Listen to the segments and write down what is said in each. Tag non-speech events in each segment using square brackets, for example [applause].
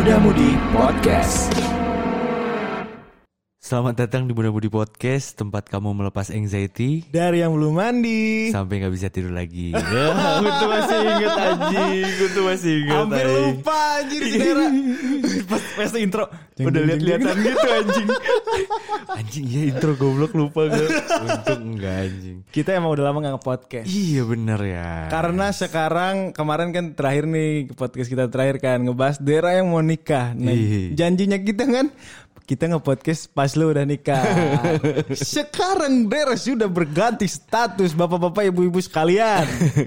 Muda Mudi Podcast. Selamat datang di Muda Budi Podcast, tempat kamu melepas anxiety Dari yang belum mandi. sampai nggak bisa tidur lagi. [laughs] ya, gue tuh masih inget anjing, gue tuh masih inget. Hampir anjing. lupa anjir Dera. [laughs] Pas pas intro Jeng, udah lihat-lihatan gitu anjing. [laughs] anjing ya intro goblok lupa gue. Untung enggak anjing. Kita emang udah lama gak nge-podcast. Iya bener ya. Karena sekarang kemarin kan terakhir nih podcast kita terakhir kan ngebahas Dera yang mau nikah. Nah, Iya. janjinya kita kan kita nge-podcast pas lu udah nikah. [laughs] sekarang Dera sudah berganti status bapak-bapak ibu-ibu sekalian.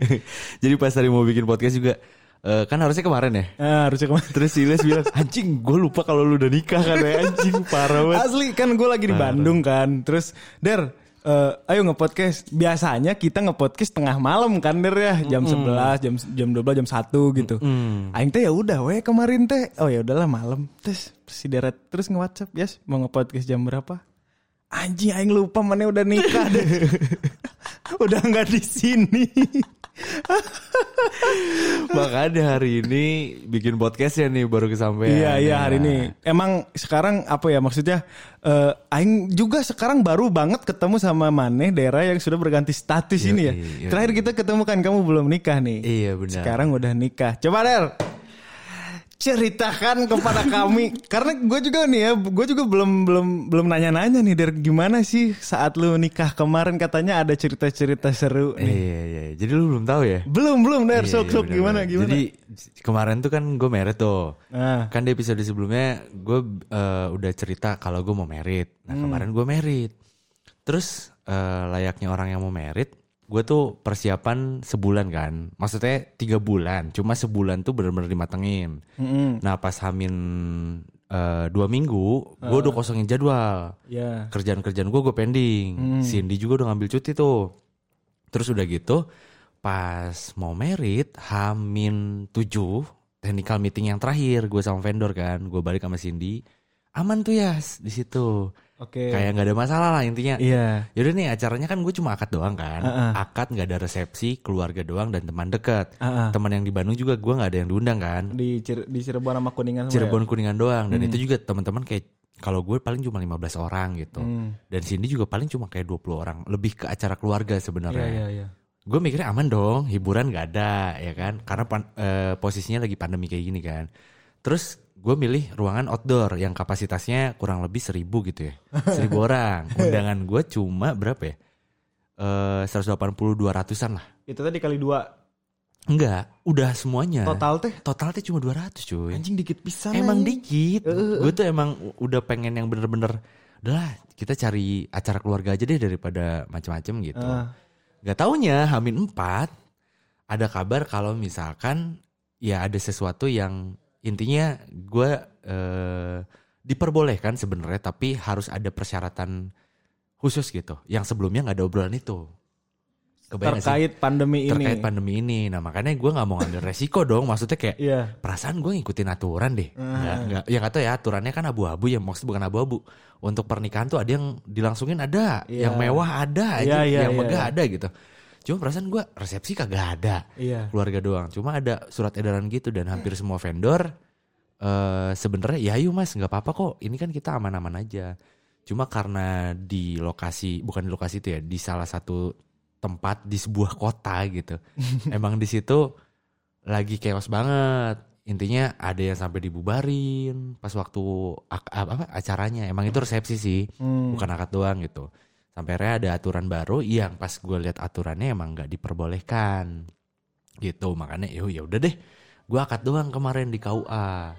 [laughs] Jadi pas tadi mau bikin podcast juga eh, kan harusnya kemarin ya. Nah, harusnya kemarin. Terus Silas bilang, [laughs] anjing gue lupa kalau lu udah nikah kan ya anjing parah banget. Asli kan gue lagi di Bandung kan. Terus Der, eh, ayo nge-podcast. Biasanya kita nge-podcast tengah malam kan Der ya, jam 11, jam jam 12, jam 1 gitu. Aing teh ya udah we kemarin teh. Oh ya udahlah malam. Terus si Deret terus nge-WhatsApp, "Yes, mau nge-podcast jam berapa?" Anjing aing lupa mana udah nikah deh. [laughs] udah nggak di sini. Makanya hari ini bikin podcast ya nih baru kesampaian. Iya iya hari ini. Emang sekarang apa ya maksudnya? eh Aing juga sekarang baru banget ketemu sama Maneh daerah yang sudah berganti status Iya, ini ya. iya, iya. Terakhir kita ketemu kan kamu belum nikah nih. Iya benar. Sekarang udah nikah. Coba Der, ceritakan kepada kami [laughs] karena gue juga nih ya, gue juga belum belum belum nanya-nanya nih Der gimana sih saat lu nikah kemarin katanya ada cerita-cerita seru nih. Iya iya. Jadi lu belum tahu ya? Belum belum Der, Iya, sok sok iya, gimana gimana. Jadi kemarin tuh kan gue merit tuh. Ah. Kan di episode sebelumnya gue eh, udah cerita kalau gue mau merit. Nah kemarin gue merit. Terus eh, layaknya orang yang mau merit, gue tuh persiapan sebulan kan. Maksudnya tiga bulan. Cuma sebulan tuh bener-bener dimatengin. Mm-mm. Nah pas hamin eh, dua minggu, gue udah kosongin jadwal. Ya. Kerjaan-kerjaan gue gue pending. Cindy juga udah ngambil cuti tuh. Terus udah gitu, pas mau merit, hamin tujuh, technical meeting yang terakhir gue sama vendor kan, gue balik sama Cindy, aman tuh ya di situ. Oke. Kayak nggak ada masalah lah intinya. Iya. Yaudah nih acaranya kan gue cuma akad doang kan. Heeh. Akad nggak ada resepsi, keluarga doang dan teman dekat. Heeh. Teman yang di Bandung juga gue nggak ada yang diundang kan. di Cir- di Cirebon sama Kuningan Cirebon Kuningan doang dan itu juga teman-teman kayak kalau gue paling cuma 15 orang gitu. Hmm. Dan Cindy juga paling cuma kayak 20 orang, lebih ke acara keluarga ya? sebenarnya. Iya iya iya. Gue mikirnya aman dong, hiburan gak ada ya kan, karena pan- eh, posisinya lagi pandemi kayak gini kan. Terus gue milih ruangan outdoor yang kapasitasnya kurang lebih seribu gitu ya, seribu [laughs] orang. Undangan gue cuma berapa ya? Eh 180 200-an lah. Itu tadi kali dua Enggak, udah semuanya. total teh Total tuh cuma 200 cuy. anjing dikit pisan. Emang anjing. dikit. Gue tuh emang udah pengen yang bener-bener udahlah kita cari acara keluarga aja deh daripada macam-macam gitu. Gak taunya Hamin 4 ada kabar kalau misalkan ya ada sesuatu yang intinya gue eh, diperbolehkan sebenarnya tapi harus ada persyaratan khusus gitu yang sebelumnya nggak ada obrolan itu. Kebayang nggak sih? terkait pandemi ini. terkait pandemi ini. Nah makanya gue nggak mau ngambil resiko [laughs] dong. Maksudnya kayak Iya. perasaan gue ngikutin aturan deh. Ah. Nggak, nggak, ya tahu ya aturannya kan abu-abu ya maksud bukan abu-abu. Untuk pernikahan tuh ada yang dilangsungin ada, Iya. yang mewah ada, Iya, aja, iya, yang iya, megah iya. ada gitu. Cuma perasaan gue resepsi kagak ada, Iya. keluarga doang. Cuma ada surat edaran gitu dan hampir semua vendor eh sebenarnya ya ayo mas nggak apa-apa kok. Ini kan kita aman-aman aja. Cuma karena di lokasi bukan di lokasi itu ya di salah satu tempat di sebuah kota gitu. [laughs] Emang di situ lagi chaos banget. Intinya ada yang sampai dibubarin pas waktu apa acaranya. Emang itu resepsi sih, Hmm. bukan akad doang gitu. Sampai akhirnya ada aturan baru yang pas gue lihat aturannya emang nggak diperbolehkan. Gitu, makanya yo ya udah deh. Gue akad doang kemarin di KUA.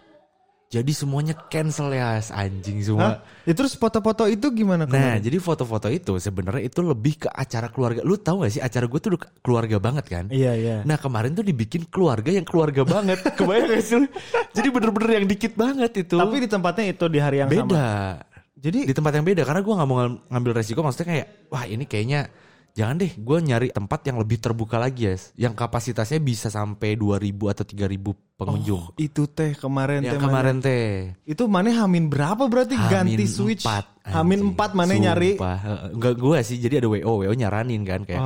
Jadi semuanya cancel ya anjing semua. Hah? Ya, terus foto-foto itu gimana Nah, kemarin? jadi foto-foto itu sebenarnya itu lebih ke acara keluarga. Lu tahu gak sih acara gue tuh keluarga banget kan? Iya iya. Nah kemarin tuh dibikin keluarga yang keluarga banget. [laughs] Kebayang gak sih? Jadi bener-bener yang dikit banget itu. Tapi di tempatnya itu di hari yang beda. sama. Jadi Di tempat yang beda karena gue nggak mau ngam- ngambil resiko. Maksudnya kayak wah ini kayaknya jangan deh. Gue nyari tempat yang lebih terbuka lagi ya, yang kapasitasnya bisa sampai 2000 atau 3000 pengunjung. Oh, itu teh kemarin yang teh kemarin teh. Itu mana Hamin berapa berarti ganti Hamin switch? empat, Hamin anjing. 4 mana nyari? Sumpah. Enggak gue sih, jadi ada WO, WO nyaranin kan kayak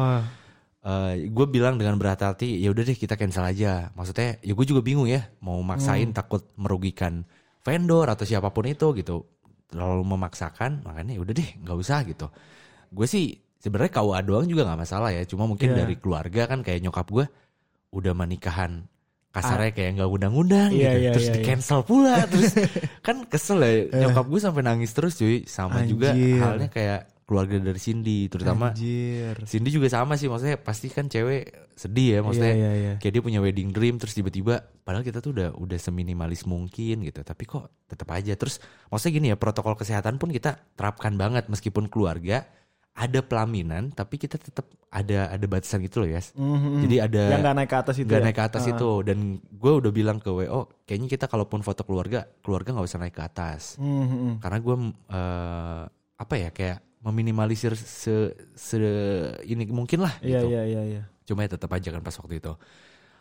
Ah, gue bilang dengan berhati-hati ya udah deh kita cancel aja maksudnya ya gue juga bingung ya mau Hmm. maksain takut merugikan vendor atau siapa pun itu gitu terlalu memaksakan makanya ya udah deh nggak usah gitu gue sih sebenarnya KUA doang juga nggak masalah ya cuma mungkin Iya. dari keluarga kan kayak nyokap gue udah menikahan kasarnya kayak nggak undang-undang Ah. Iya, gitu iya, terus iya, di cancel pula [laughs] terus kan kesel ya nyokap gue sampai nangis terus cuy sama juga Anjir. halnya kayak keluarga dari Cindy terutama Anjir. Cindy juga sama sih maksudnya pasti kan cewek sedih ya maksudnya Iya, iya, iya. kayak dia punya wedding dream terus tiba-tiba padahal kita tuh udah udah seminimalis mungkin gitu tapi kok tetap aja terus maksudnya gini ya protokol kesehatan pun kita terapkan banget meskipun keluarga ada pelaminan tapi kita tetap ada ada batasan gitu loh ya Mhm. jadi ada yang nggak naik ke atas itu nggak ya? naik ke atas Ah. itu dan gue udah bilang ke wo kayaknya kita kalaupun foto keluarga keluarga nggak usah naik ke atas Mhm. karena gue eh, apa ya kayak meminimalisir se, se ini mungkin lah Iya gitu iya iya iya. Cuma ya tetap aja kan pas waktu itu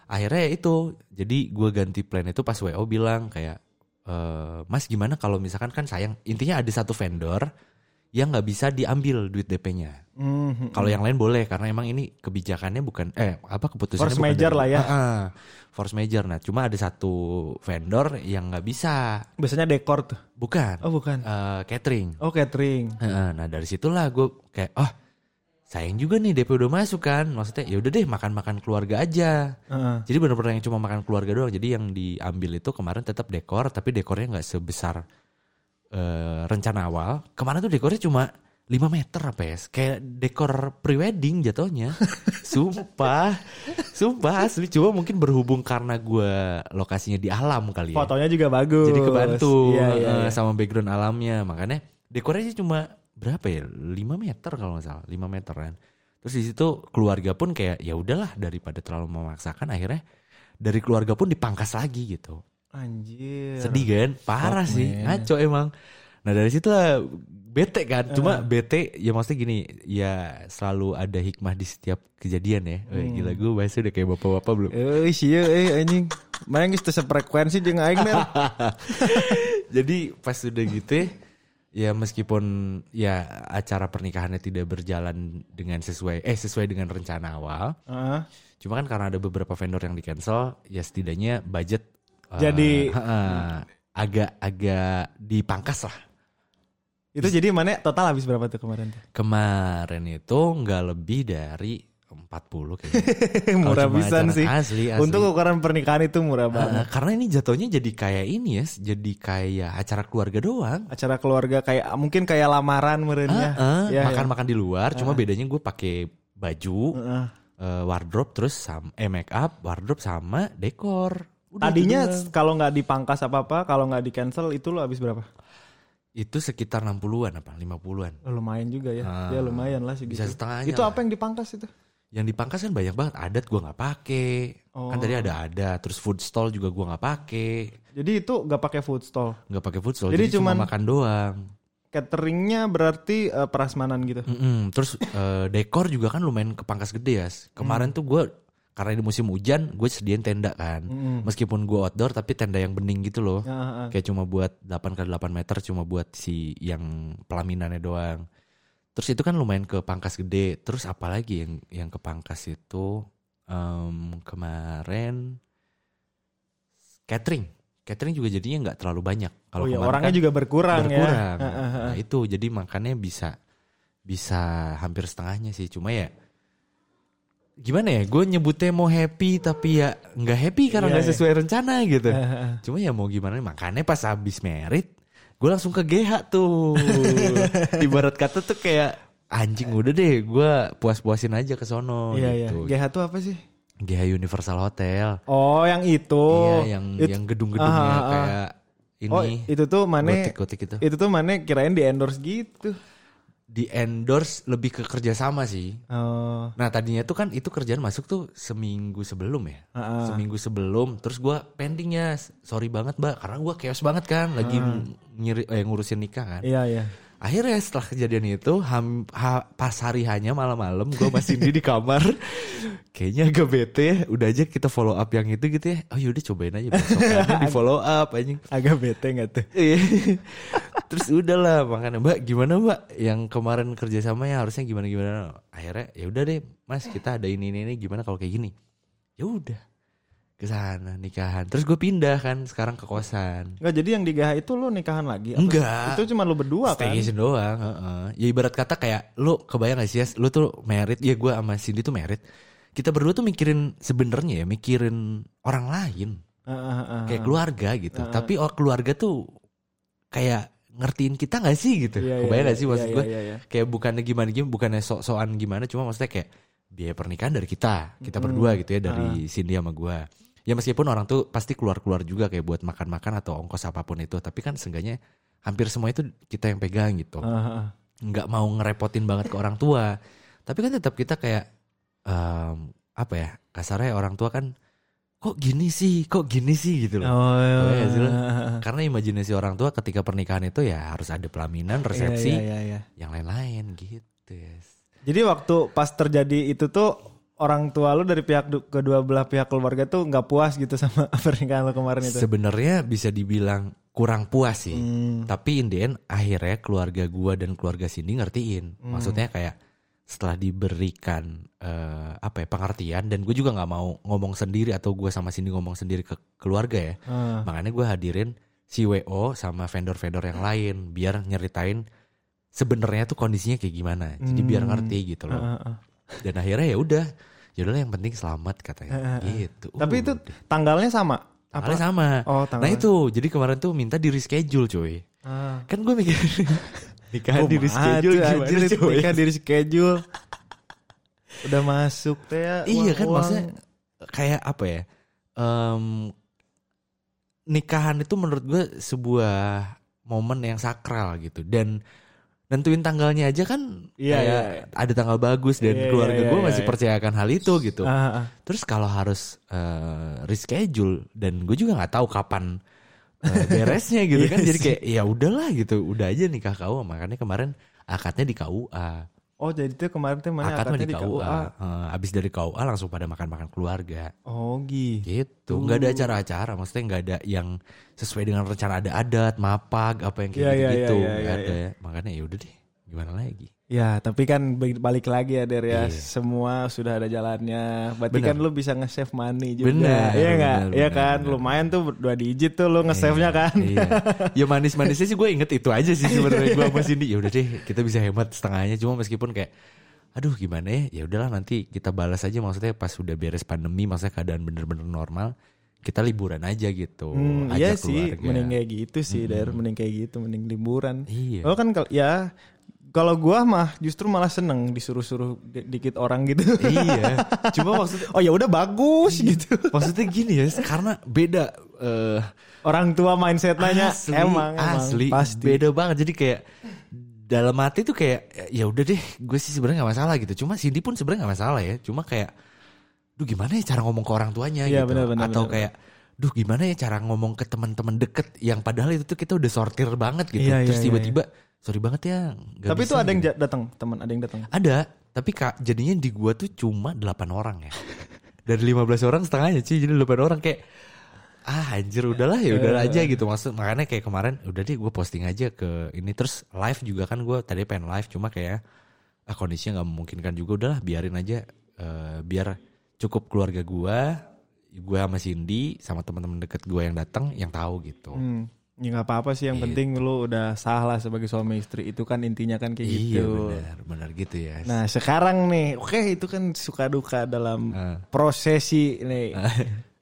akhirnya ya itu jadi gue ganti plan itu pas wo bilang kayak eh mas gimana kalau misalkan kan sayang intinya ada satu vendor yang nggak bisa diambil duit DP-nya Mhm. kalau yang lain boleh karena emang ini kebijakannya bukan eh apa keputusannya Force bukan major dari- lah ya. Ah, ah, force major nah cuma ada satu vendor yang nggak bisa Biasanya dekor tuh. bukan Oh bukan. eh, catering Oh catering. Heeh, Nah dari situlah gue kayak oh sayang juga nih DP udah masuk kan. Maksudnya ya udah deh makan-makan keluarga aja. Heeh. jadi bener-bener yang cuma makan keluarga doang. Jadi yang diambil itu kemarin tetap dekor tapi dekornya nggak sebesar eh, rencana awal. Kemarin tuh dekornya cuma 5 meter apa ya? Kayak dekor prewedding jatuhnya. [laughs] Sumpah. Sumpah asli. Cuma mungkin berhubung karena gue lokasinya di alam kali ya. Fotonya juga bagus. jadi kebantu Iya, iya, eh, iya. sama background alamnya. Makanya dekornya sih cuma berapa ya? 5 meter kalau nggak salah. 5 meter kan? Terus di situ keluarga pun kayak ya udahlah daripada terlalu memaksakan akhirnya dari keluarga pun dipangkas lagi gitu. Anjir. sedih kan? Parah Fuck, sih. ngaco emang. Nah dari situ lah bete kan? Cuma bete ya maksudnya gini ya selalu ada hikmah di setiap kejadian ya. Weh, gila gue bahasnya udah kayak bapak-bapak belum. Eh sih eh anjing. Mana geus teu sefrekuensi jeung aing. [laughs] Jadi pas udah gitu ya, ya meskipun ya acara pernikahannya tidak berjalan dengan sesuai eh sesuai dengan rencana awal, Heeh. cuma kan karena ada beberapa vendor yang di cancel, ya setidaknya budget eh, Jadi- heeh, agak-agak dipangkas lah. Itu jadi mana total habis berapa tuh kemarin tuh? Kemarin itu nggak lebih dari 40 kayaknya. [laughs] murah pisan acara- sih. Asli, asli. Untuk ukuran pernikahan itu murah banget. Heeh, karena ini jatuhnya jadi kayak ini ya, jadi kayak acara keluarga doang. Acara keluarga kayak mungkin kayak lamaran meureun ya. Heeh, Ya, makan-makan di luar, cuma bedanya gue pakai baju, Heeh. eh, wardrobe terus sama eh make up, wardrobe sama dekor. Udah Tadinya itu doang. kalau nggak dipangkas apa-apa, kalau nggak di cancel itu lo habis berapa? itu sekitar 60-an apa 50-an. Oh, lumayan juga ya. Ah, ya lumayan lah segitu. bisa setengahnya Itu lah. apa yang dipangkas itu? Yang dipangkas kan banyak banget, adat gue nggak pakai. Kan Oh. tadi ada ada, terus food stall juga gue nggak pakai, Jadi itu nggak pakai food stall. nggak pakai food stall, Jadi jadi, cuma cuman- makan doang. Cateringnya berarti eh, prasmanan gitu. Mm-mm. Terus eh, dekor juga kan lumayan kepangkas gede ya. Kemarin tuh gue karena di musim hujan, gue sediain tenda kan. Mm-mm. Meskipun gue outdoor tapi tenda yang bening gitu loh. Heeh. Kayak cuma buat 8 kali 8 meter cuma buat si yang pelaminannya doang. Terus itu kan lumayan ke pangkas gede. Terus apalagi yang yang ke pangkas itu em, kemarin catering. Catering juga jadinya nggak terlalu banyak. Kalau oh iya, orangnya kan juga berkurang, berkurang. ya. Heeh, heeh. Nah itu jadi makannya bisa bisa hampir setengahnya sih. Cuma ya gimana ya? Gue nyebutnya mau happy tapi ya nggak happy karena Iya, nggak iya. sesuai rencana gitu. Cuma ya mau gimana makanya pas habis merit gue langsung ke GH tuh. [laughs] Ibarat kata tuh kayak anjing udah deh gue puas-puasin aja ke sono Iya iya. gitu. GH tuh apa sih? GH Universal Hotel. Oh, yang itu. iya yang It- yang gedung-gedungnya Ah, ah, ah. kayak ini Oh, itu tuh mana gotik-gotik itu. itu tuh mana kirain di endorse gitu. Di endorse lebih ke kerjasama sih. Oh. Nah tadinya tuh kan itu kerjaan masuk tuh seminggu sebelum ya. Ah, Seminggu sebelum. Terus gua pendingnya. Sorry banget mbak. Karena gua chaos banget kan. Lagi ngiri, eh, ngurusin nikah kan. Iya iya. Akhirnya setelah kejadian itu. ham- ha- pas hari hanya malam-malam. Gue masih di, di kamar. [laughs] Kayaknya agak bete ya. Udah aja kita follow up yang itu gitu ya. Oh yaudah cobain aja. Besokannya di follow up anjing. [laughs] Agak bete nggak tuh? Iya. [laughs] Terus udahlah makanya Mbak gimana Mbak yang kemarin kerjasamanya harusnya gimana gimana. Akhirnya ya udah deh Mas kita ada ini ini, ini gimana kalau kayak gini. Ya udah. Ke sana nikahan. Terus gue pindah kan sekarang ke kosan. Enggak jadi yang di GH itu lu nikahan lagi? Enggak. Itu cuma lu berdua kan? Staycation doang. heeh. Ya ibarat kata kayak lu kebayang gak sih Yas, lu tuh merit, ya gue sama Cindy tuh merit. Kita berdua tuh mikirin sebenarnya ya mikirin orang lain Heeh, heeh, kayak keluarga gitu. Tapi oh, keluarga tuh kayak ngertiin kita gak sih gitu. Iya, iya, Kebayang iya, gak sih maksud iya, gue? iya, iya. Kayak bukannya gimana gimana, bukannya sok-sokan gimana, cuma maksudnya kayak biaya pernikahan dari kita, kita berdua gitu ya dari Cindy sama gue. Ya meskipun orang tuh pasti keluar-keluar juga kayak buat makan-makan atau ongkos apa pun itu, tapi kan seenggaknya hampir semua itu kita yang pegang gitu. Nggak mau ngerepotin banget ke orang tua, tapi kan tetap kita kayak em, apa ya kasarnya orang tua kan kok gini sih, kok gini sih gitu loh. Oh, sih lo? heeh. Karena imajinasi orang tua ketika pernikahan itu ya harus ada pelaminan, Iya, resepsi, iya, iya, iya. yang lain-lain gitu. Yes. Jadi waktu pas terjadi itu tuh orang tua lu dari pihak du- kedua belah pihak keluarga tuh nggak puas gitu sama [laughs] pernikahan lu kemarin itu. Sebenarnya bisa dibilang kurang puas sih. Hmm. Tapi in the end, akhirnya keluarga gua dan keluarga Cindy ngertiin. Hmm. Maksudnya kayak setelah diberikan eh, apa ya pengertian dan gue juga nggak mau ngomong sendiri atau gue sama Cindy ngomong sendiri ke keluarga ya. Heeh. Makanya gue hadirin si WO sama vendor-vendor yang lain biar nyeritain sebenarnya tuh kondisinya kayak gimana. Jadi biar Hmm. ngerti gitu loh. Heeh. Dan akhirnya ya udah, ya udahlah yang penting selamat katanya. Gitu. Tapi itu Udah. tanggalnya sama. Tanggalnya sama. Oh, Nah tanggalnya. itu, jadi kemarin tuh minta di reschedule coy. Ah. Kan gue mikir [laughs] nikahan Oh, di reschedule maju, gimana anjir, coy? Nikah di reschedule. Udah masuk teh ya. Iya kan uang-uang. maksudnya kayak apa ya? Em, nikahan itu menurut gue sebuah momen yang sakral gitu dan nentuin tanggalnya aja kan Iya, kayak iya. ada tanggal bagus dan Iya, keluarga iya, gue masih iya. percayakan hal itu gitu. Ah, ah. Terus kalau harus eh, reschedule dan gue juga nggak tahu kapan eh, beresnya gitu [laughs] Iya kan. Jadi kayak ya udahlah gitu, udah aja nikah KUA. Makanya kemarin akadnya di KUA. Oh jadi tuh kemarin tuh mana akadnya di KUA. Eh, abis dari KUA langsung pada makan-makan keluarga. Oh gitu. Gitu. Nggak ada acara-acara. Maksudnya nggak ada yang sesuai dengan rencana ada adat, mapag, apa yang kayak Iya, iya, gitu-gitu. iya, iya, Nggak iya, ada. Makanya ya udah deh. Gimana lagi? Ya tapi kan balik lagi ya Der ya Iya. Semua sudah ada jalannya Berarti Bener. kan lu bisa nge-save money juga Bener, Iya nggak? bener, Iya kan bener. Lumayan tuh dua digit tuh lu nge-save-nya kan Iya. Ya manis-manisnya sih gue inget itu aja sih sebenarnya gue sama Cindy. Ya udah deh, kita bisa hemat setengahnya. Cuma meskipun kayak aduh gimana ya, ya udahlah nanti kita balas aja maksudnya pas udah beres pandemi, maksudnya keadaan bener-bener normal, kita liburan aja gitu. Hmm, iya sih, keluarga. mending kayak gitu sih, Der. Mending kayak gitu, mending liburan. Iya. Oh kan kal- ya kalau gua mah justru malah seneng disuruh-suruh di- dikit orang gitu. iya. Cuma maksudnya [laughs] oh ya udah bagus gitu. [laughs] maksudnya gini ya, karena beda eh Orang tua mindsetnya asli, emang, emang asli pasti. beda banget. Jadi kayak dalam hati tuh kayak ya udah deh, gue sih sebenarnya nggak masalah gitu. Cuma Cindy pun sebenarnya nggak masalah ya. Cuma kayak, duh gimana ya cara ngomong ke orang tuanya Iya, gitu. benar, benar, Atau benar. kayak, duh gimana ya cara ngomong ke teman-teman deket yang padahal itu tuh kita udah sortir banget gitu. Iya, Terus iya, tiba-tiba, sorry banget ya. nggak Tapi bisa itu ada yang gitu. datang, teman ada yang datang. Ada, tapi kak jadinya di gua tuh cuma 8 orang ya. Dari 15 orang setengahnya sih, jadi 8 orang kayak ah anjir udahlah ya udah aja gitu maksud makanya kayak kemarin udah deh gue posting aja ke ini terus live juga kan gue tadi pengen live cuma kayak ah kondisinya nggak memungkinkan juga udahlah biarin aja eh, biar cukup keluarga gue gue sama Cindy sama teman-teman deket gue yang datang yang tahu gitu Hmm. Ya nggak apa-apa sih yang Gitu. penting lu udah sah lah sebagai suami istri itu kan intinya kan kayak iya gitu. benar benar gitu ya Nah sekarang nih, oke itu kan suka duka dalam Eh. prosesi nih.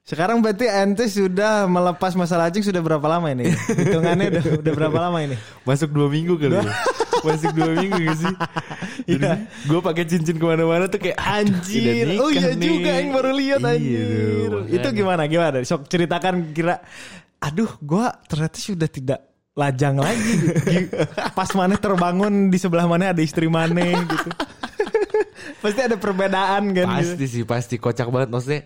Sekarang berarti ente sudah melepas masalah anjing sudah berapa lama ini? Hitungannya udah, udah berapa lama ini? masuk dua minggu kali ya masuk dua minggu gak sih Iya. gue pakai cincin ke mana-mana tuh kayak Anjir, udah oh iya nih. juga yang baru lihat Iya anjir. tuh, itu gimana gimana? Sok ceritakan kira. Aduh, gua ternyata sudah tidak lajang lagi. Gi- Pas mana terbangun di sebelah mana ada istri mana gitu. [laughs] Pasti ada perbedaan kan gitu. Pasti sih pasti kocak banget maksudnya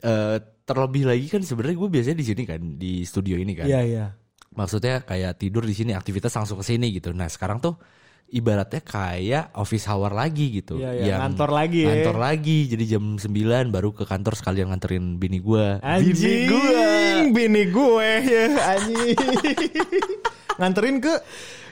eh, terlebih lagi kan sebenarnya gue biasanya di sini kan di studio ini kan. Iya, iya. Maksudnya kayak tidur di sini aktivitas langsung ke sini gitu. Nah, sekarang tuh ibaratnya kayak office hour lagi gitu. Iya, iya, ngantor lagi ya. Ngantor lagi. Jadi jam 9 baru ke kantor sekalian nganterin bini gue. Anjing, Bini gue. bini gue ya anjing. [laughs] Nganterin ke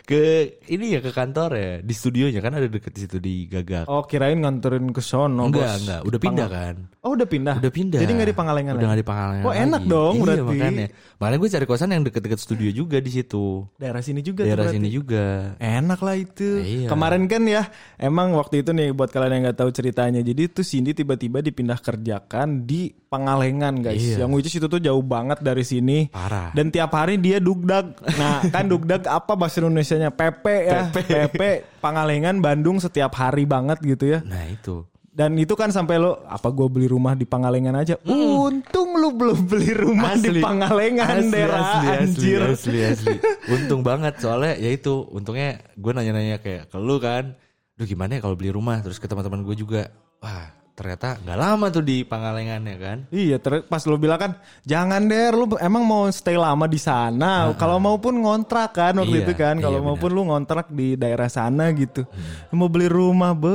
ke ini ya ke kantor ya di studionya kan ada deket di situ di Gagak. Oh kirain nganterin ke sono enggak bos. enggak, udah pindah kan. Oh udah pindah. Udah pindah. Jadi nggak di Pangalengan Udah lagi? nggak di Pangalengan. Oh, enak lagi. dong iya, berarti. makanya. Makanya gue cari kosan yang deket-deket studio juga di situ. Daerah sini juga tuh Daerah sini juga. Enak lah itu. Iya. Kemarin kan ya, emang waktu itu nih buat kalian yang nggak tahu ceritanya. Jadi itu Cindy tiba-tiba dipindah kerjakan di Pangalengan guys. Iya. Yang which is itu tuh jauh banget dari sini. Parah. Dan tiap hari dia dugdag. Nah kan dugdag apa bahasa Indonesianya? Pepe ya. Pepe. Pangalengan Bandung setiap hari banget gitu ya. Nah itu. Dan itu kan sampai lo apa gue beli rumah di Pangalengan aja. Untung lu belum beli rumah di Pangalengan asli, daerah asli, asli, anjir. asli, asli. Untung banget soalnya ya itu untungnya gue nanya-nanya kayak ke lu kan, duh gimana ya kalau beli rumah terus ke teman-teman gue juga, wah ternyata nggak lama tuh di Pangalengan ya kan. Iya, ter pas lu bilang kan, jangan der, lu emang mau stay lama di sana. Kalau mau pun ngontrak kan waktu Iya, itu kan. Kalau iya, mau pun lu ngontrak di daerah sana gitu. Mau beli rumah, be,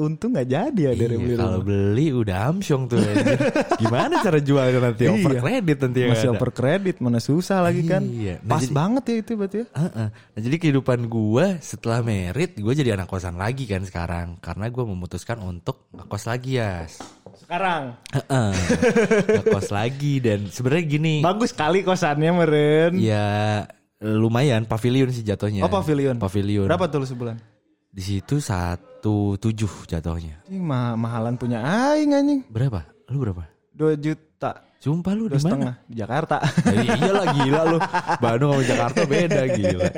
untung nggak jadi ya der Iya, beli kalau rumah. beli udah amsyong tuh. [laughs] Gimana cara jualnya nanti Iya. over kredit nanti ya Masih ada. over kredit, mana susah lagi kan. Iya. Nah, Pas jadi- banget ya itu berarti ya. Heeh. Nah, jadi kehidupan gue setelah merit, gue jadi anak kosan lagi kan sekarang. Karena gue memutuskan untuk ngekos lagi ya. Sekarang Heeh. [laughs] ngekos lagi dan sebenarnya gini. bagus kali kosannya meren. Ya lumayan pavilion sih jatuhnya. Oh pavilion. Pavilion. Berapa tuh lu sebulan? Di situ satu tujuh jatuhnya. Ini ma- mahalan punya aing anjing. Berapa? Lu berapa? 2 juta. Sumpah lu Dua di mana? di Jakarta. Ya, iyalah gila lu. Bandung sama Jakarta beda gila.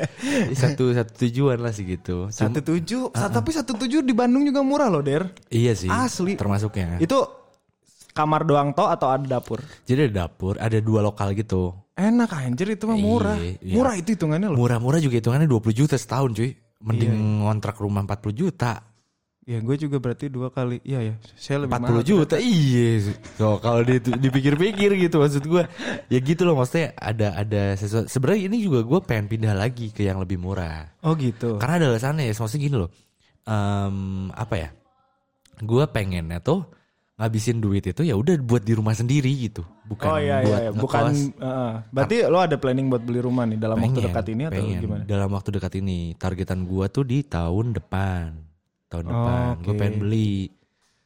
Satu satu tujuan lah sih gitu. Cuma- Satu tujuh, sa- tapi satu tujuh di Bandung juga murah loh, Der. iya sih. Asli. Termasuknya. Itu kamar doang toh atau ada dapur? Jadi ada dapur, ada dua lokal gitu. Enak anjir itu mah murah. Iya, iya. Murah itu hitungannya loh. Murah-murah juga hitungannya 20 juta setahun cuy. Mending Iya, ngontrak rumah 40 juta. Ya gue juga berarti dua kali. Iya ya, saya lebih 40 mahal. juta iya so, kalau di, dipikir-pikir gitu maksud gue ya gitu loh maksudnya ada ada sesuatu sebenarnya ini juga gue pengen pindah lagi ke yang lebih murah Oh gitu. karena ada alasannya ya maksudnya gini loh Em, apa ya gue pengennya tuh ngabisin duit itu ya udah buat di rumah sendiri gitu bukan oh iya buat iya, iya. ngekos. bukan uh, berarti lo ada planning buat beli rumah nih dalam waktu Pengen, dekat ini atau pengen. gimana? dalam waktu dekat ini targetan gue tuh di tahun depan tahun Oh, depan gue oke. pengen beli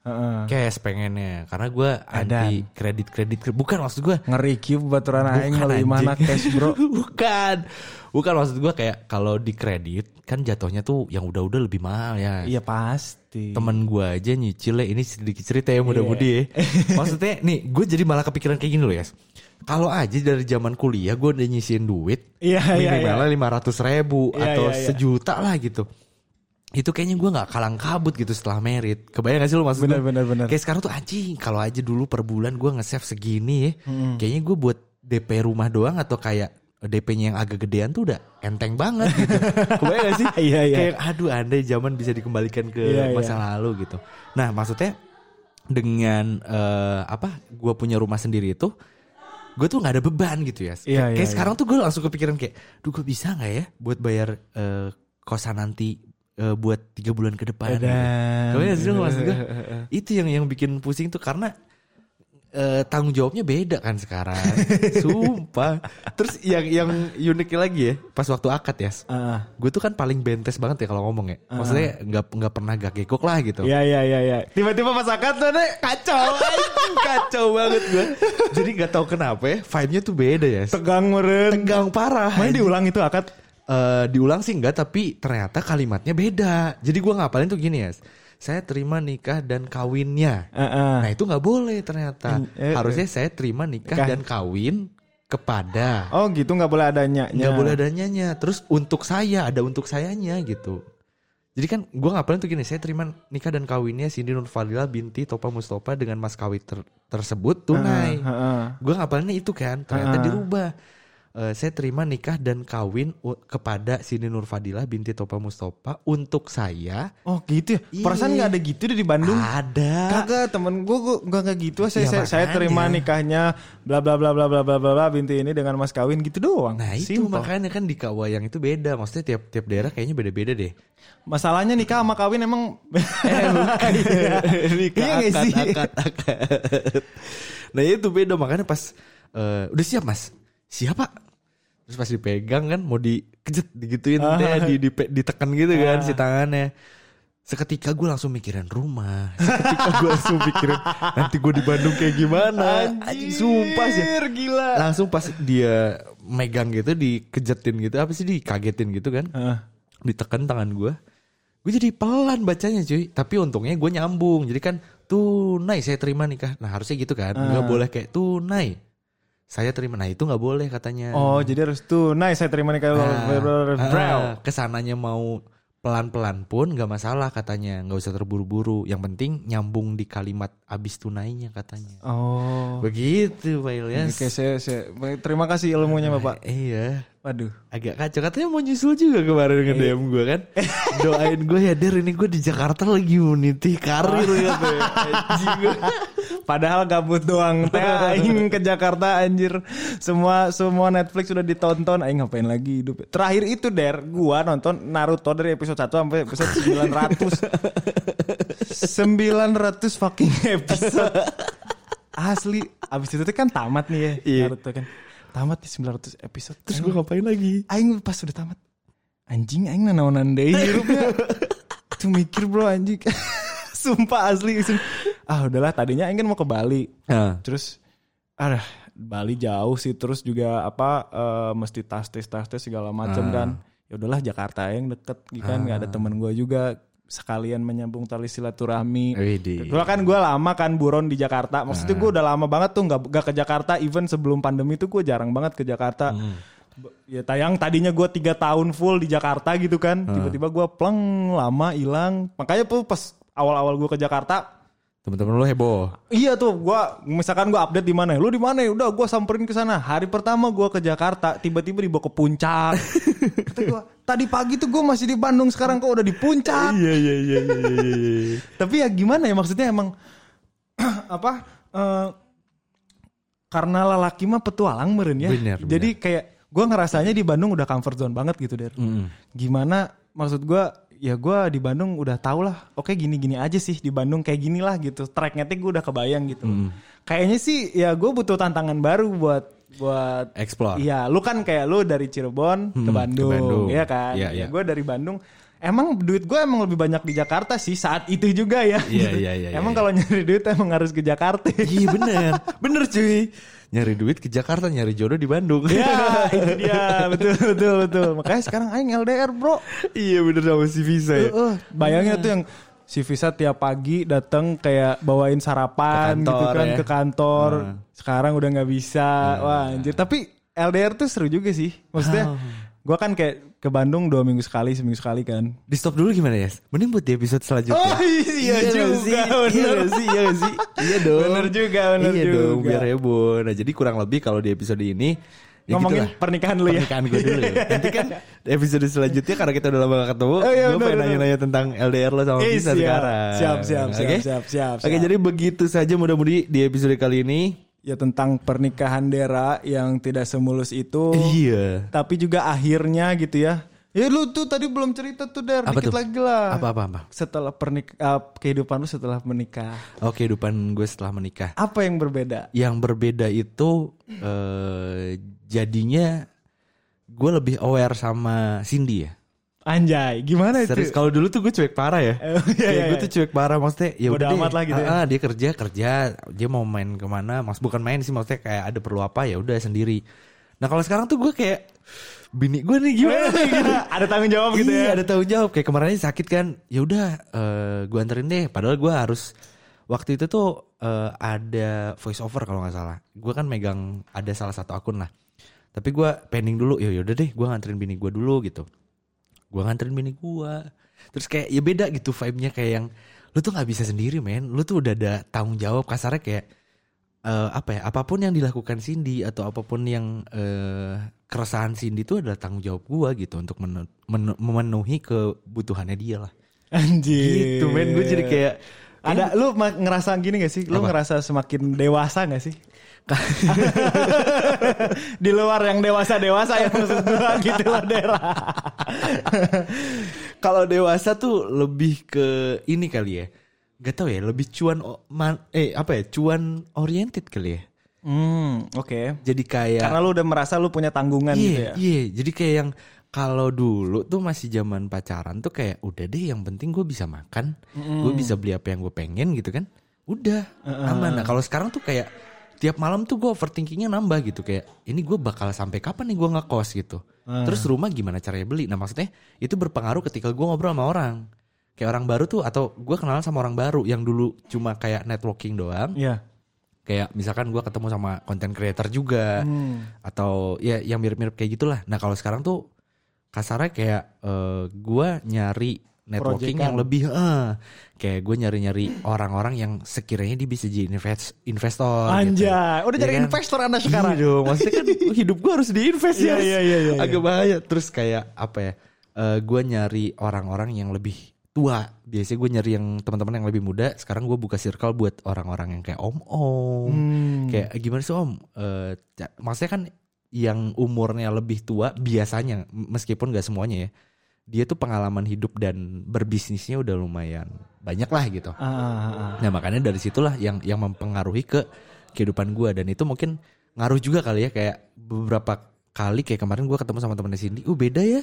Heeh. cash pengennya karena gue anti kredit kredit bukan maksud gue Ngeri kieu baturan aing mana cash, Bro. [laughs] bukan bukan maksud gue kayak kalau di kredit kan jatuhnya tuh yang udah-udah lebih mahal ya Iya pasti. temen gue aja nyicil ya ini sedikit cerita ya mudah-mudi ya [laughs] maksudnya nih gue jadi malah kepikiran kayak gini loh ya kalau aja dari zaman kuliah gue udah nyisihin duit Iya iya iya. minimalnya lima ratus ribu Iya, atau iya, iya. sejuta lah gitu itu kayaknya gue nggak kalang kabut gitu setelah merit kebayang gak sih lo maksud Bener, gue? bener, bener. kayak sekarang tuh anjing kalau aja dulu per bulan gue nge-save segini ya kayaknya gue buat DP rumah doang atau kayak DP-nya yang agak gedean tuh udah enteng banget gitu [laughs] kebayang gak sih Iya, iya. kayak aduh andai zaman bisa dikembalikan ke Iya, iya. masa lalu gitu nah maksudnya dengan eh, apa gue punya rumah sendiri itu gue tuh nggak ada beban gitu ya Iya, kayak, iya, kayak iya. sekarang tuh gue langsung kepikiran kayak duh gue bisa nggak ya buat bayar eh, kosan nanti eh, buat tiga bulan ke depan gitu. Kebayang gak sih maksud [laughs] gue itu yang yang bikin pusing tuh karena eh, tanggung jawabnya beda kan sekarang [laughs] sumpah terus yang yang uniknya lagi ya pas waktu akad ya Ah. gue tuh kan paling bentes banget ya kalau ngomong ya maksudnya nggak nggak pernah gak gekok lah gitu Iya iya iya iya. Tiba-tiba pas akad tuh deh kacau. [laughs] Kacau banget gue jadi nggak tahu kenapa ya vibe-nya tuh beda ya Tegang meren. tegang parah Mana anjing. diulang itu akad? Eh, diulang sih enggak tapi ternyata kalimatnya beda jadi gue ngapalin tuh gini ya saya terima nikah dan kawinnya Heeh. nah itu nggak boleh ternyata Eh, eh, harusnya saya terima nikah Nikah. dan kawin kepada Oh gitu nggak boleh adanya. nggak boleh adanya terus untuk saya ada untuk sayanya gitu jadi kan gue ngapain tuh gini saya terima nikah dan kawinnya Cindy Nurfadila binti Topa Mustafa dengan mas kawin ter- tersebut tunai Heeh. gue ngapalinnya itu kan ternyata Ah. dirubah uh, saya terima nikah dan kawin kepada Sini Nurfadila binti Topa Mustopa untuk saya. Oh gitu ya? Iye. Perasaan gak ada gitu di Bandung? Ada. Kagak temen gue gue gak gitu saya, ya, saya, saya terima nikahnya bla bla bla bla bla bla bla binti ini dengan mas kawin gitu doang. Nah itu Simple. makanya kan di Kawayang itu beda. Maksudnya tiap tiap daerah kayaknya beda beda deh. Masalahnya nikah sama kawin emang [laughs] eh, bukan, nikah akad, akad, akad. Nah itu beda makanya pas uh, udah siap mas siapa Terus pas dipegang kan mau dikejet digituin deh, di, di, ditekan gitu kan si tangannya. Seketika gue langsung mikirin rumah. Seketika gue langsung mikirin nanti gue di Bandung kayak gimana. Anjing sumpah sih. Anjir, gila. Langsung pas dia megang gitu dikejetin gitu apa sih dikagetin gitu kan. Ah. Ditekan tangan gue. Gue jadi pelan bacanya cuy. Tapi untungnya gue nyambung. Jadi kan tunai saya terima nikah. Nah harusnya gitu kan. Nggak boleh kayak tunai. Saya terima. Nah itu nggak boleh katanya. Oh, jadi harus tunai saya terima nih kalau Nah, ah, ke sananya mau pelan-pelan pun nggak masalah katanya nggak usah terburu-buru yang penting nyambung di kalimat abis tunainya katanya Oh. begitu Pak Ilyas Oke, saya, saya terima kasih ilmunya Bapak. iya Waduh. agak kacau katanya mau nyusul juga kemarin nge DM gue kan doain gue ya Der ini gue di Jakarta lagi meniti karir katanya. [laughs] Padahal gabut doang [laughs] teh aing ke Jakarta anjir. Semua semua Netflix sudah ditonton aing ngapain lagi hidup. Terakhir itu Der, gua nonton Naruto dari episode 1 sampai episode 900. 900 [laughs] fucking episode. Asli, abis itu kan tamat nih ya Iya. Naruto kan. Tamat di 900 episode. terus gue ngapain lagi aing pas udah tamat anjing aing nanaonan deui hirupnya [laughs] tuh mikir bro anjing sumpah asli. Ah udahlah tadinya aing kan mau ke Bali nah, terus ada Bali jauh sih terus juga apa eh, mesti tas tes tas tes segala macam Ah. kan ya udahlah Jakarta yang deket kan nggak ada temen gue juga sekalian menyambung tali silaturahmi. Gue kan gue lama kan buron di Jakarta. Maksudnya gue udah lama banget tuh nggak nggak ke Jakarta. Even sebelum pandemi tuh gue jarang banget ke Jakarta. B- Ya tayang tadinya gue tiga tahun full di Jakarta gitu kan. Tiba-tiba gue pleng lama hilang. Makanya tuh pas awal-awal gue ke Jakarta. Temen-temen lu heboh Iya tuh gue misalkan gue update di mana. Lu di mana ya? Udah gue samperin ke sana. Hari pertama gue ke Jakarta. Tiba-tiba dibawa ke puncak. [laughs] Kata gua, tadi pagi tuh gue masih di Bandung. Sekarang kok udah di puncak. iya iya iya iya iya Tapi ya gimana ya maksudnya emang [clears throat] apa eh, karena lelaki mah petualang meren ya. Bener, Jadi kayak gue ngerasanya di Bandung udah comfort zone banget gitu der. Gimana maksud gue ya gue di Bandung udah tau lah. Oke gini-gini aja sih di Bandung kayak gini lah gitu. Tracknya tuh gue udah kebayang gitu. Kayaknya sih ya gue butuh tantangan baru buat buat explore Iya, lu kan kayak lu dari Cirebon ke Hmm, ke Bandung, Bandung. ya kan? Iya, Ya, iya. gue dari Bandung. Emang duit gue emang lebih banyak di Jakarta sih saat itu juga ya. Iya, iya, iya, [laughs] Emang iya. kalau nyari duit emang harus ke Jakarta. Iya bener, [laughs] bener cuy. Nyari duit ke Jakarta, nyari jodoh di Bandung. Ya, itu dia. [laughs] Betul, betul, betul. Makanya sekarang aing LDR, Bro. iya bener sama si Visa ya. Uh, bayangnya tuh yang si Visa tiap pagi datang kayak bawain sarapan Ke kantor gitu kan ya. ke kantor. Ah. Sekarang udah nggak bisa. Wah, anjir. Tapi LDR tuh seru juga sih. Maksudnya Ah. Gua kan kayak ke Bandung dua minggu sekali, seminggu sekali kan. Di stop dulu gimana ya? Mending buat di episode selanjutnya. Oh, iya nggak juga, sih? Iya bener. nggak sih? Iya sih? Iya dong. Bener juga, bener iya dong, juga. biar heboh. Nah jadi kurang lebih kalau di episode ini ya Ngomongin gitulah. pernikahan lu ya. Pernikahan gue dulu. Nanti kan episode selanjutnya karena kita udah lama gak ketemu, Oh, iya, gue pengen nanya-nanya tentang LDR lo sama Eh, Visa siap. sekarang. Siap, siap, siap, Oke? siap, siap, Oke, siap. jadi begitu saja mudah-mudahan di episode kali ini. Ya tentang pernikahan Dera yang tidak semulus itu. Iya. Tapi juga akhirnya gitu ya. Ya lu tuh tadi belum cerita tuh Der, Apa dikit tuh? lagi lah. Apa apa apa? Setelah pernik eh, kehidupan lu setelah menikah. Oke, kehidupan gue setelah menikah. Apa yang berbeda? Yang berbeda itu eh, jadinya gue lebih aware sama Cindy ya. Anjay, gimana itu? Serius kalau dulu tuh gue cuek parah ya. Eh, [laughs] iya, iya, gue iya. tuh cuek parah maksudnya ya udah amat lah gitu ya. Ah, ah, dia kerja kerja, dia mau main ke mana, mas bukan main sih maksudnya kayak ada perlu apa ya udah sendiri. Nah kalau sekarang tuh gue kayak bini gue nih gimana nih gitu. [laughs] ada tanggung jawab gitu iya, ya. ada tanggung jawab. Kayak kemarin sakit kan. Ya udah eh, gue anterin deh. Padahal gue harus waktu itu tuh eh, ada voice over kalau nggak salah. Gue kan megang ada salah satu akun lah. Tapi gue pending dulu. Ya udah deh, gue nganterin bini gue dulu gitu. Gue nganterin bini gue. Terus kayak ya beda gitu vibe-nya kayak yang lu tuh nggak bisa sendiri men. Lu tuh udah ada tanggung jawab kasarnya kayak eh, apa ya? Apa pun yang dilakukan Cindy atau apa pun yang eh, keresahan Cindy itu adalah tanggung jawab gua gitu untuk menu- menu- memenuhi kebutuhannya dia lah. Anjir. Gitu men, gue jadi kayak ada lu ngerasa gini gak sih? Lu Apa? ngerasa semakin dewasa gak sih? [laughs] Di luar yang dewasa-dewasa ya maksud gitu lah Dera. [laughs] kalau dewasa tuh lebih ke ini kali ya. Gak tau ya, lebih cuan man- eh apa ya? Cuan oriented kali ya. Hmm, oke. Jadi kayak Karena lu udah merasa lu punya tanggungan iya, gitu ya. Iya, jadi kayak yang kalau dulu tuh masih zaman pacaran tuh kayak udah deh yang penting gue bisa makan, gue bisa beli apa yang gue pengen gitu kan. Udah aman. Nah kalau sekarang tuh kayak tiap malam tuh gue overthinkingnya nambah gitu kayak ini gue bakal sampai kapan nih gue ngekos gitu. Terus rumah gimana caranya beli? Nah maksudnya itu berpengaruh ketika gue ngobrol sama orang. Kayak orang baru tuh atau gue kenalan sama orang baru yang dulu cuma kayak networking doang Iya. kayak misalkan gua ketemu sama content creator juga Hmm. atau ya yang mirip-mirip kayak gitulah nah kalau sekarang tuh kasarnya kayak eh, gua nyari networking yang lebih eh kayak gue nyari-nyari orang-orang yang sekiranya dia bisa jadi invest, investor gitu. Anjay, udah Iya jadi kan? investor Anda sekarang. Iya dong, maksudnya kan [laughs] hidup gue harus diinvest Iya, ya. iya, iya, iya, Agak bahaya. Terus kayak apa ya? eh gue nyari orang-orang yang lebih tua. Biasanya gue nyari yang teman-teman yang lebih muda. Sekarang gue buka circle buat orang-orang yang kayak om-om. Hmm. Kayak gimana sih om? Eh, ca- maksudnya kan yang umurnya lebih tua biasanya, meskipun gak semuanya ya. Dia tuh pengalaman hidup dan berbisnisnya udah lumayan banyak lah gitu. Ah, ah, ah. Nah makanya dari situlah yang yang mempengaruhi ke kehidupan gue dan itu mungkin ngaruh juga kali ya kayak beberapa kali kayak kemarin gue ketemu sama temennya Cindy, oh beda ya,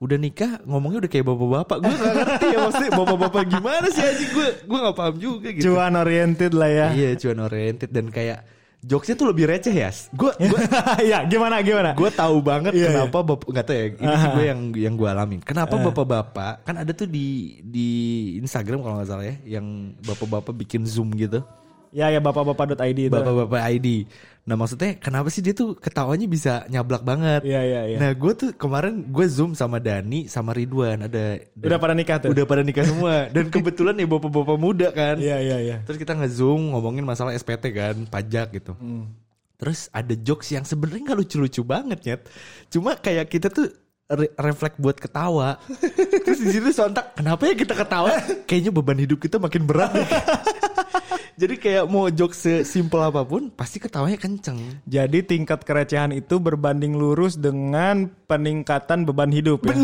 udah nikah ngomongnya udah kayak bapak-bapak, gue gak ngerti ya maksudnya bapak-bapak gimana sih aja gue gue nggak paham juga gitu. Cuan oriented lah ya. Iya cuan oriented dan kayak jokesnya tuh lebih receh ya. Gue gue ya, gimana gimana? gue tahu banget Iya, kenapa bapak nggak tahu ya ini sih gue yang yang gue alamin. Kenapa bapak-bapak kan ada tuh di di Instagram kalau nggak salah ya yang bapak-bapak bikin zoom gitu Ya ya bapak-bapak.id itu. bapak-bapak ID nah maksudnya kenapa sih dia tuh ketawanya bisa nyablak banget Iya iya iya. nah gue tuh kemarin gue zoom sama Dani sama Ridwan ada Udah pada nikah tuh. udah pada nikah semua dan kebetulan ya bapak-bapak muda kan Iya iya iya. Terus kita nge-zoom ngomongin masalah SPT kan, pajak gitu. Hmm. Terus ada jokes yang sebenarnya nggak lucu-lucu banget nyet. Cuma kayak kita tuh re- refleks buat ketawa. Terus di situ sontak, kenapa ya kita ketawa? Kayaknya beban hidup kita makin berat. [laughs] deh." Jadi kayak mau jokes sesimpel apa pun, pasti ketawanya kenceng. Jadi tingkat kerecehan itu berbanding lurus dengan peningkatan beban hidup ya.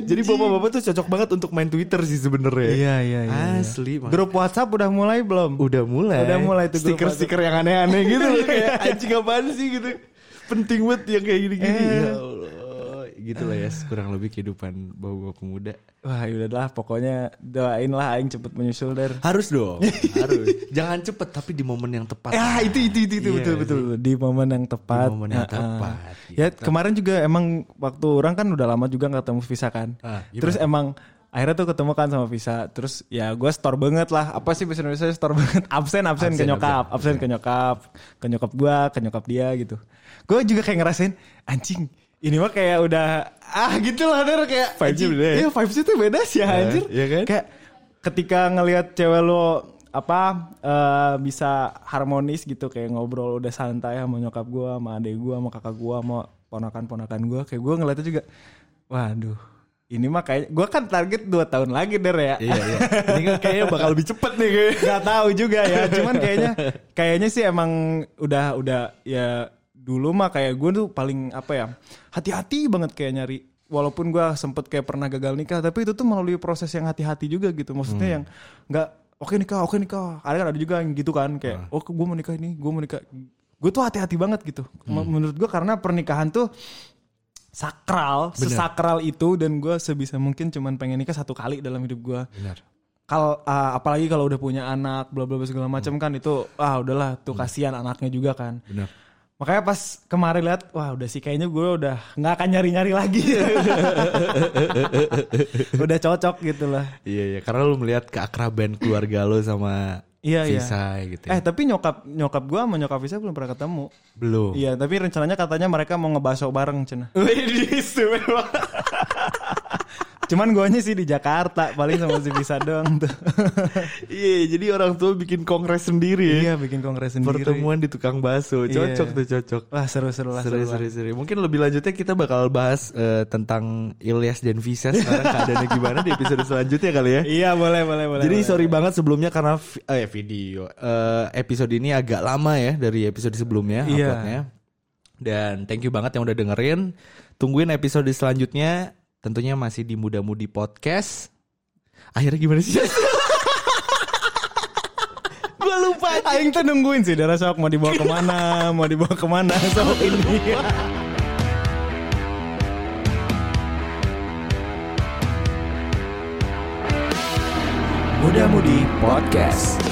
Jadi bapak-bapak tuh cocok banget untuk main Twitter sih sebenarnya. Iya, iya, iya, iya. Asli. Mak- Grup WhatsApp udah mulai belum? Udah mulai. Udah mulai tuh grup stiker-stiker yang aneh-aneh gitu loh kayak [laughs] anjing apaan sih gitu. Penting banget yang kayak gini-gini. Eh. Ya Allah. Gitu lah ya kurang lebih kehidupan bawa pemuda. Wah, yaudahlah pokoknya doain lah aing cepet menyusul der. Harus dong, [laughs] harus. Jangan cepet tapi di momen yang tepat. Ya itu itu itu, itu Iya, betul betul di momen yang tepat. Di momen yang Ah, ah. tepat, Ya gitu. kemarin juga emang waktu orang kan udah lama juga nggak ketemu Visa kan. Ah? Terus emang akhirnya tuh ketemu kan sama Visa. Terus ya gue store banget lah. Apa sih bahasa Indonesia store banget? [laughs] Absen absen, ke Absen, nyokap, absen, absen, ke nyokap, ke nyokap gue, ke nyokap dia gitu. Gue juga kayak ngerasain anjing. Ini mah kayak udah ah gitu lah der kayak anjing, beda ya? Iya vibes itu beda sih anjir. iya kan? Kayak ketika ngelihat cewek lo apa eh, bisa harmonis gitu kayak ngobrol udah santai sama nyokap gua sama adek gua sama kakak gua sama ponakan-ponakan gua kayak gua ngeliatnya juga waduh ini mah kayak gua kan target 2 tahun lagi der ya Iya, iya. Ini kan kayaknya bakal lebih cepet nih kayaknya. nggak tahu juga ya cuman kayaknya kayaknya sih emang udah udah ya dulu mah kayak gue tuh paling apa ya hati-hati banget kayak nyari walaupun gue sempet kayak pernah gagal nikah tapi itu tuh melalui proses yang hati-hati juga gitu. Maksudnya yang nggak oke nikah oke nikah. Ada kan ada juga yang gitu kan kayak oh gue mau nikah ini gue mau nikah. Gue tuh hati-hati banget gitu. M- menurut gue karena pernikahan tuh sakral sesakral itu dan gue sebisa mungkin cuman pengen nikah satu kali dalam hidup gue kalau ah, apalagi kalau udah punya anak bla bla segala macam kan itu ah udahlah tuh kasihan anaknya juga kan. Benar. Makanya pas kemarin lihat wah udah sih kayaknya gue udah nggak akan nyari nyari lagi [laughs] udah cocok gitu lah Iya, iya. Karena lu melihat keakraban keluarga lu sama Iya, iya. Visa gitu eh ya. tapi nyokap nyokap gue sama nyokap Visa belum pernah ketemu Belum. iya tapi rencananya katanya mereka mau ngebaso bareng cina istimewa. [laughs] cuman gue sih di Jakarta paling sama si Visa doang tuh [laughs] Iya, jadi orang tua bikin kongres sendiri ya. iya bikin kongres sendiri Pertemuan di tukang bakso. Cocok Iya. tuh, cocok. wah seru seru lah Seru, seru, lah. seru, seru. Mungkin lebih lanjutnya kita bakal bahas eh, tentang Ilyas dan Visa sekarang [laughs] keadaannya gimana di episode selanjutnya kali ya. iya boleh boleh boleh Jadi boleh. sorry banget sebelumnya karena eh, video eh, episode ini agak lama ya dari episode sebelumnya Iya. uploadnya. Dan thank you banget yang udah dengerin. Tungguin episode selanjutnya. Tentunya masih di Muda Mudi Podcast. Akhirnya gimana sih? [laughs] Gue lupa. Aing tuh nungguin sih darah sok mau dibawa ke mana, [laughs] mau dibawa ke mana sok ini. Muda Mudi Podcast.